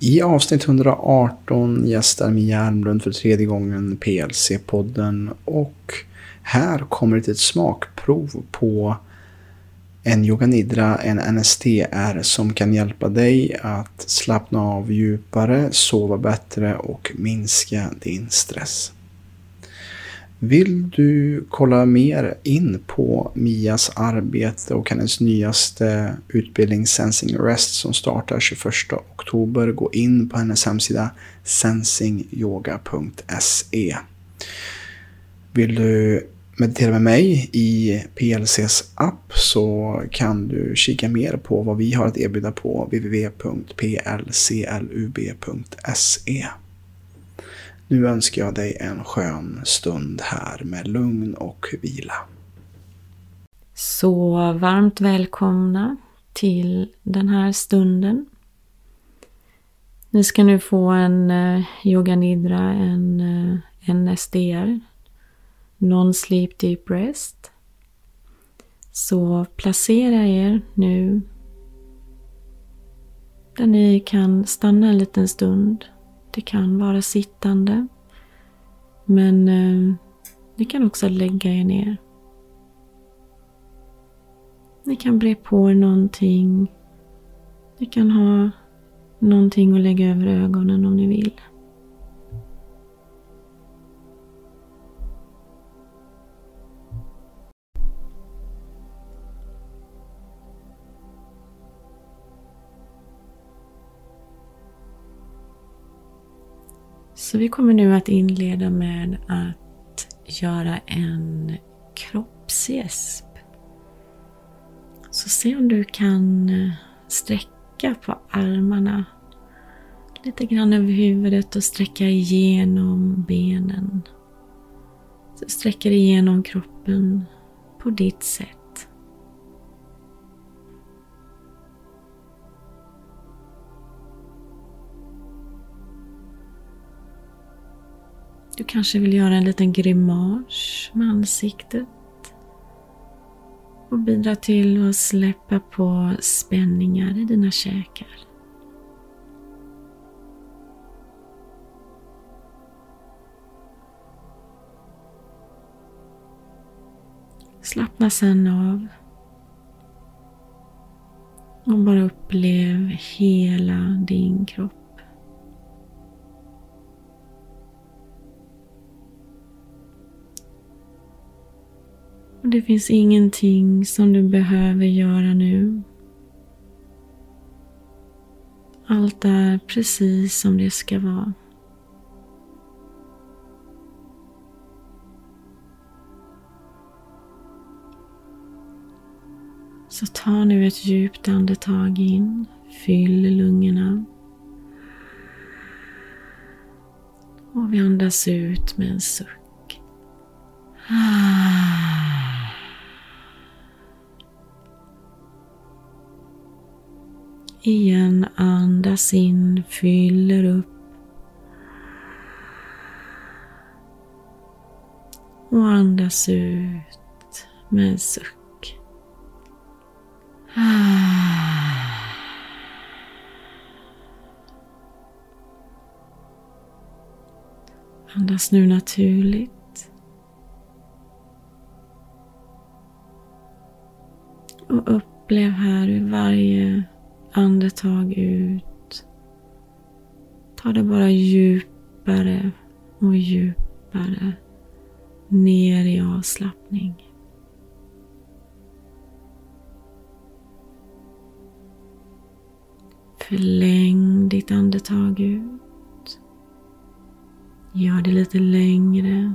I avsnitt 118 gästar Mia Almlund för tredje gången PLC-podden och här kommer ett smakprov på en yoga nidra, en NSTR som kan hjälpa dig att slappna av djupare, sova bättre och minska din stress. Vill du kolla mer in på Mias arbete och hennes nyaste utbildning Sensing Rest som startar 21 oktober, gå in på hennes hemsida sensingyoga.se. Vill du meditera med mig i PLCs app så kan du kika mer på vad vi har att erbjuda på www.plclub.se. Nu önskar jag dig en skön stund här med lugn och vila. Så varmt välkomna till den här stunden. Ni ska nu få en eh, yoga nidra, en eh, NSDR, Non-Sleep Deep Rest. Så placera er nu där ni kan stanna en liten stund det kan vara sittande. Men eh, ni kan också lägga er ner. Ni kan bre på er någonting. Ni kan ha någonting att lägga över ögonen om ni vill. Så vi kommer nu att inleda med att göra en kroppsgäsp. Så se om du kan eh, sträcka på armarna lite grann över huvudet och sträcka igenom benen. Så sträcker igenom kroppen på ditt sätt. Du kanske vill göra en liten grimas med ansiktet och bidra till att släppa på spänningar i dina käkar. Slappna sen av och bara upplev hela din kropp. Det finns ingenting som du behöver göra nu. Allt är precis som det ska vara. Så ta nu ett djupt andetag in. Fyll lungorna. Och vi andas ut med en suck. Ah. Igen andas in, fyller upp. Och andas ut med en suck. Andas nu naturligt. Och upplev här hur varje andetag ut. Ta det bara djupare och djupare ner i avslappning. Förläng ditt andetag ut. Gör det lite längre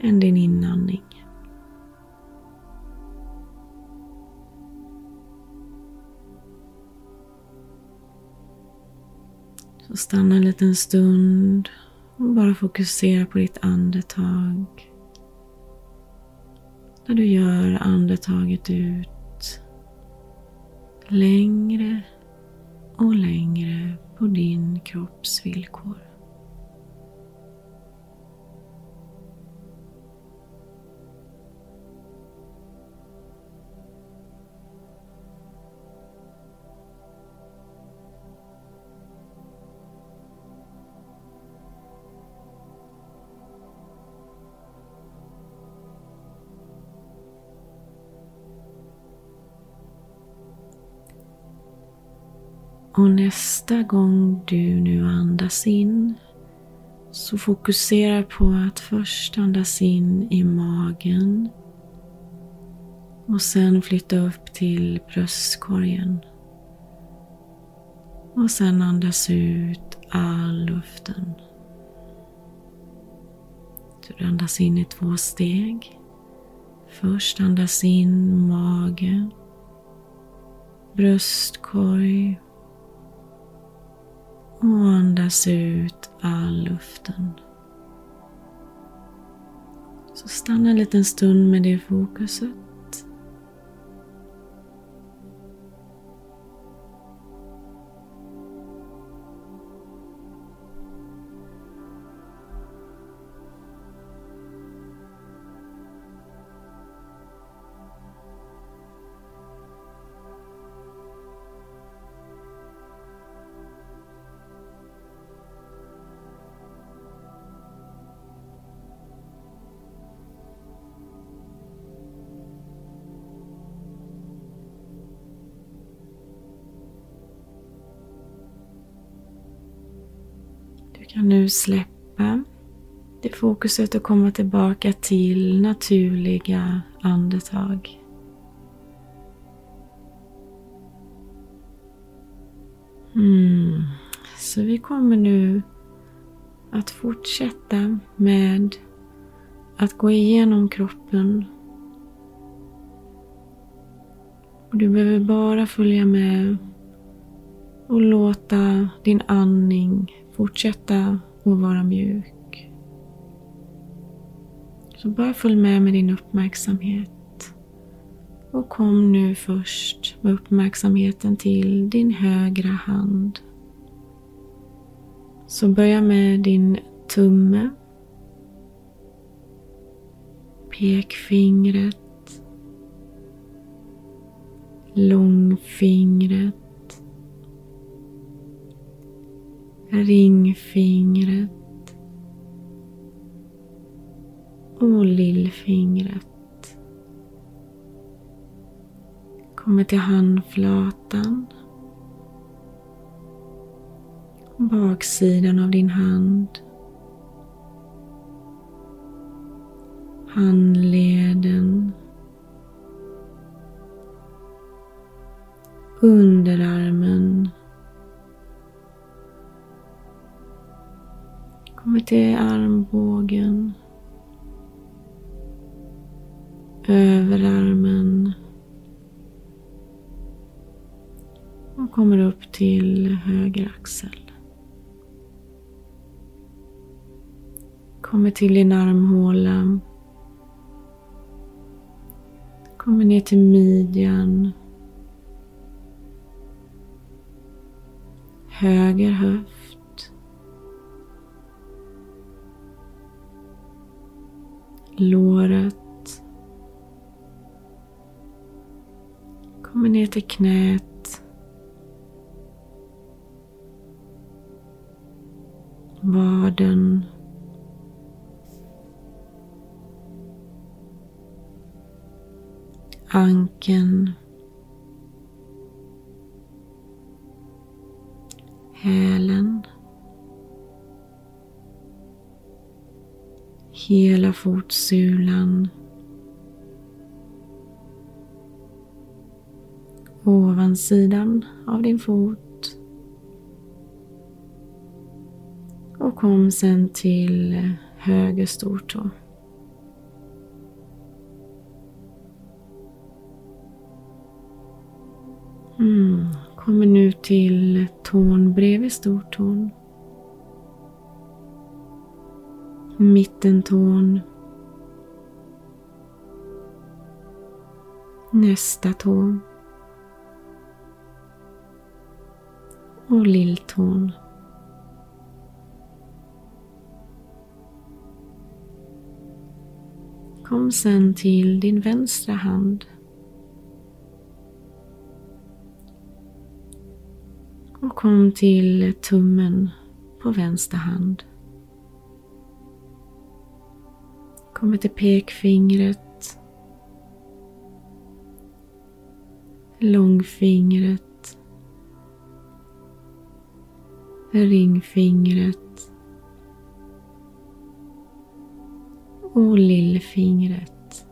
än din inandning. Stanna en liten stund och bara fokusera på ditt andetag. När du gör andetaget ut längre och längre på din kropps villkor. Och nästa gång du nu andas in så fokusera på att först andas in i magen och sen flytta upp till bröstkorgen. Och sen andas ut all luften. Så du andas in i två steg. Först andas in mage, bröstkorg och andas ut all luften. Så stanna en liten stund med det fokuset. Kan nu släppa det fokuset och komma tillbaka till naturliga andetag. Mm. Så vi kommer nu att fortsätta med att gå igenom kroppen. Och du behöver bara följa med och låta din andning fortsätta att vara mjuk. Så bara följ med med din uppmärksamhet. Och kom nu först med uppmärksamheten till din högra hand. Så börja med din tumme, pekfingret, långfingret, ringfingret och lillfingret. Kommer till handflatan. Baksidan av din hand. Handleden. Underarmen. Kommer till armbågen. Överarmen. Och kommer upp till höger axel. Kommer till din armhåla. Kommer ner till midjan. Höger höft. Låret. Kommer ner till knät. Vaden. Anken. Hälen. Hela fotsulan. Ovansidan av din fot. Och kom sen till höger stortå. Mm. Kommer nu till tån bredvid stortån. Mittentån, nästa tå och lilltån. Kom sen till din vänstra hand. Och kom till tummen på vänster hand. Kommer till pekfingret. Långfingret. ringfingret och lillfingret.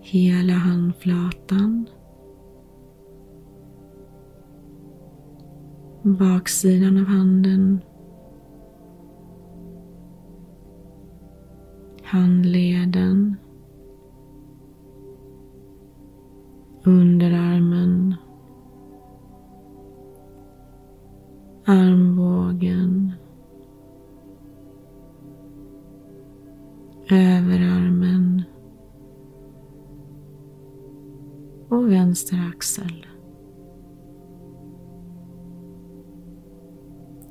Hela handflatan. Baksidan av handen. Handleden. Underarmen. Armbågen. Överarmen. Och vänster axel.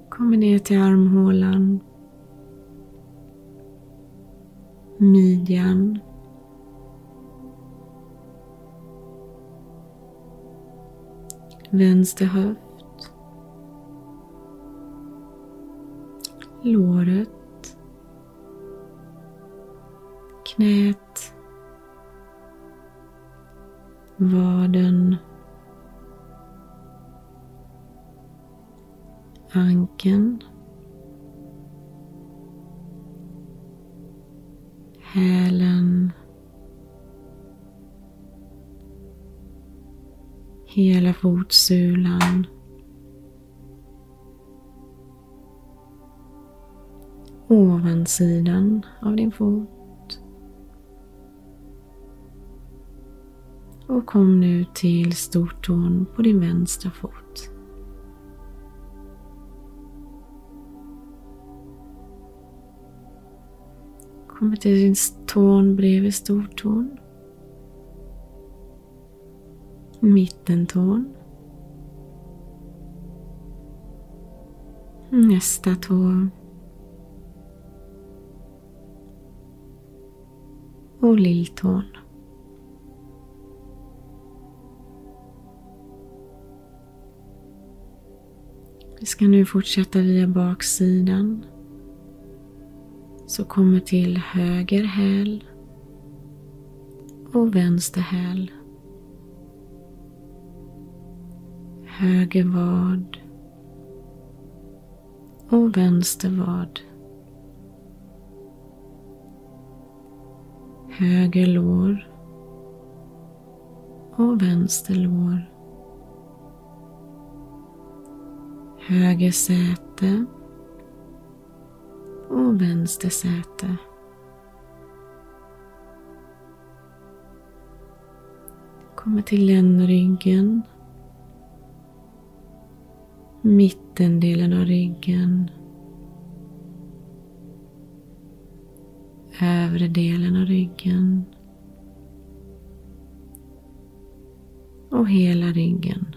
Kommer ner till armhålan. Midjan. Vänster höft. Låret. Knät. Vaden. Ankeln. Hälen. Hela fotsulan. Ovansidan av din fot. Och kom nu till stortån på din vänstra fot. Kommer till din tån bredvid stortån. Mittentån. Nästa tå. Och lilltån. Vi ska nu fortsätta via baksidan. Så kommer till höger häl och vänster häl. Höger vad och vänster vad. Höger lår och vänster lår. Höger säte och vänster säte. Kommer till ländryggen. Mittendelen av ryggen. Övre delen av ryggen. Och hela ryggen.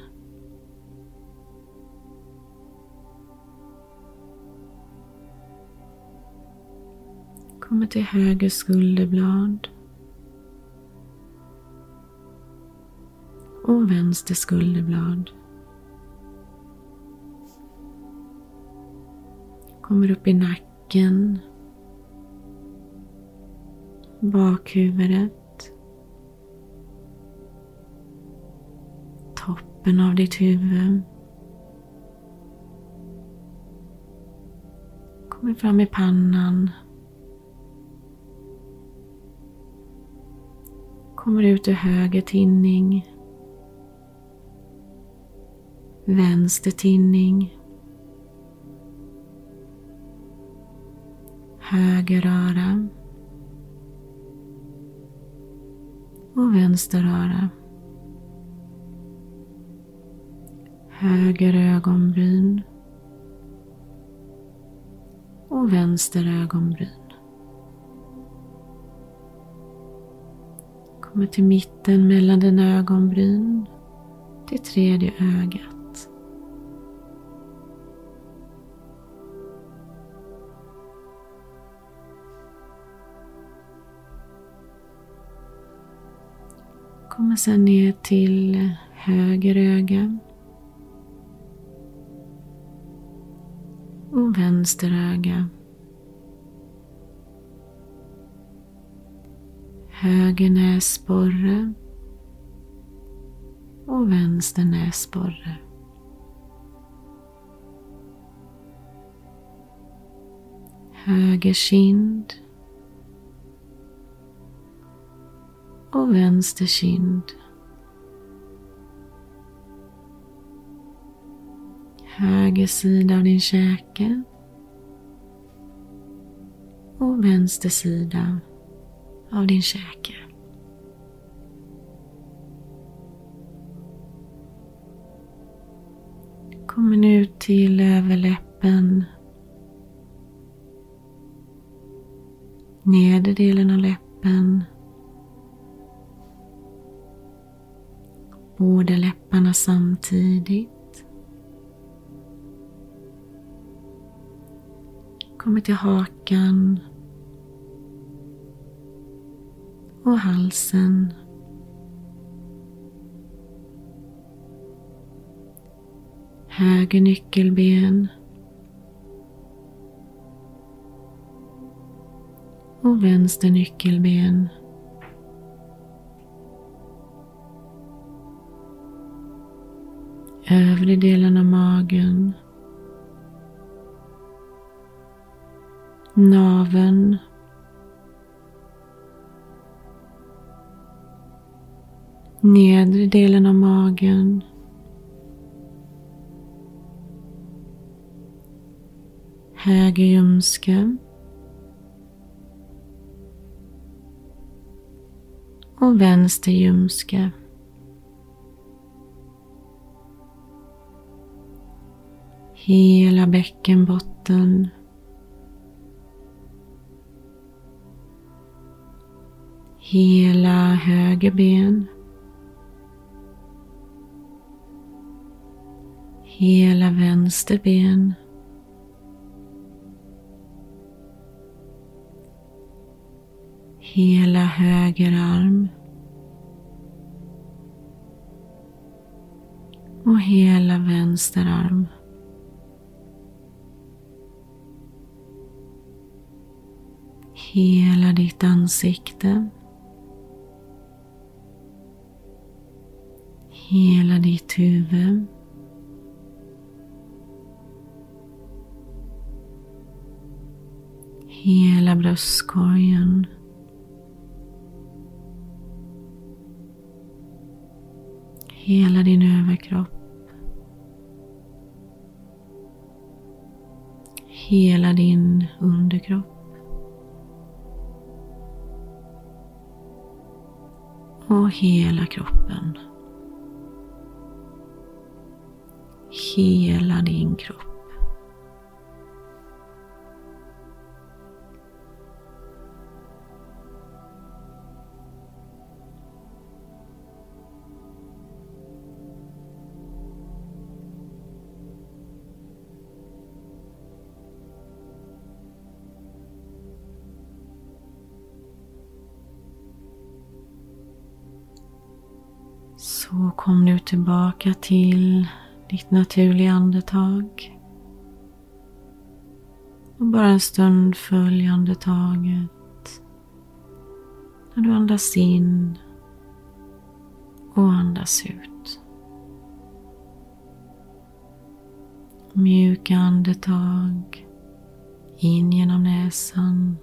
Kommer till höger skulderblad. Och vänster skulderblad. Kommer upp i nacken. Bakhuvudet. Toppen av ditt huvud. Kommer fram i pannan. Kommer ut ur höger tinning. Vänster tinning. Höger öra. Och vänster öra. Höger ögonbryn. Och vänster ögonbryn. Kommer till mitten mellan dina ögonbryn till tredje ögat. Kommer sedan ner till höger öga. Och vänster öga. höger näsborre och vänster näsborre. Höger kind och vänster kind. Höger sida av din käke och vänster sida av din käke. Kommer nu till överläppen. Nedre delen av läppen. Båda läpparna samtidigt. Kommer till hakan. Och halsen. höger nyckelben och vänster nyckelben. Övre delen av magen. Naven. Nedre delen av magen. höger ljumske och vänster ljumske. Hela bäckenbotten. Hela höger ben. Hela vänster ben. hela höger arm och hela vänster arm. Hela ditt ansikte. Hela ditt huvud. Hela bröstkorgen. hela din överkropp. Hela din underkropp. Och hela kroppen. Hela din kropp. Tillbaka till ditt naturliga andetag. Och bara en stund följ andetaget. När du andas in och andas ut. Mjuka andetag in genom näsan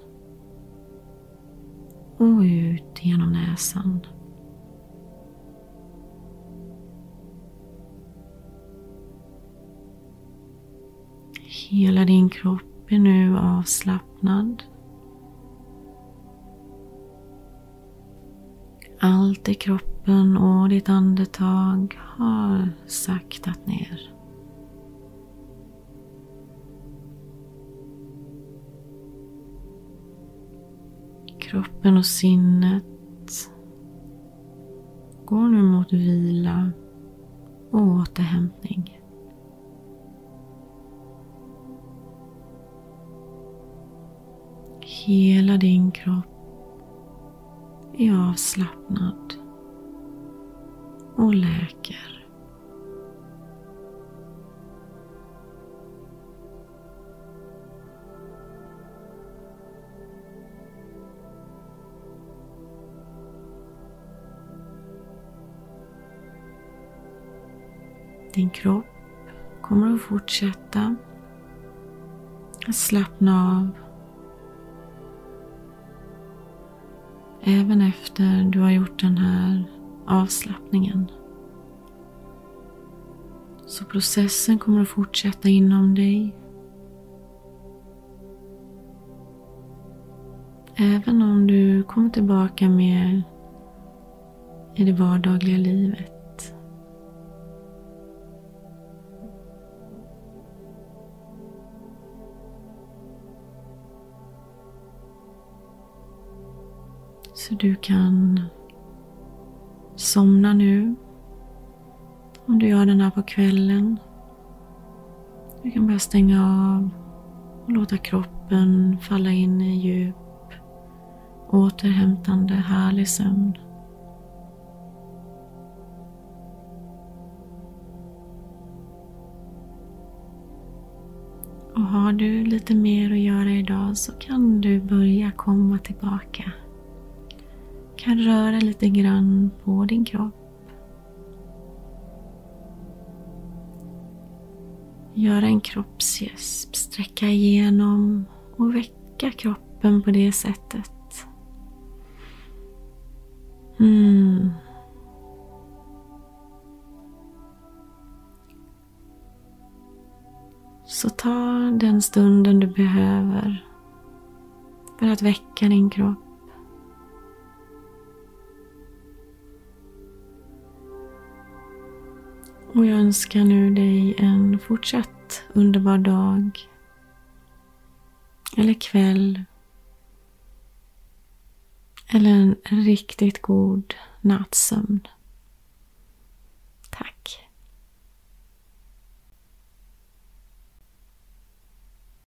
och ut genom näsan. Hela din kropp är nu avslappnad. Allt i kroppen och ditt andetag har saktat ner. Kroppen och sinnet går nu mot vila och återhämtning. Hela din kropp är avslappnad och läker. Din kropp kommer att fortsätta att slappna av Även efter du har gjort den här avslappningen. Så processen kommer att fortsätta inom dig. Även om du kommer tillbaka mer i det vardagliga livet. Så du kan somna nu. Om du gör den här på kvällen. Du kan bara stänga av och låta kroppen falla in i djup, återhämtande, härlig sömn. Och har du lite mer att göra idag så kan du börja komma tillbaka kan röra lite grann på din kropp. Göra en kroppsgäsp, sträcka igenom och väcka kroppen på det sättet. Mm. Så ta den stunden du behöver för att väcka din kropp. Och jag önskar nu dig en fortsatt underbar dag. Eller kväll. Eller en riktigt god nattsömn. Tack.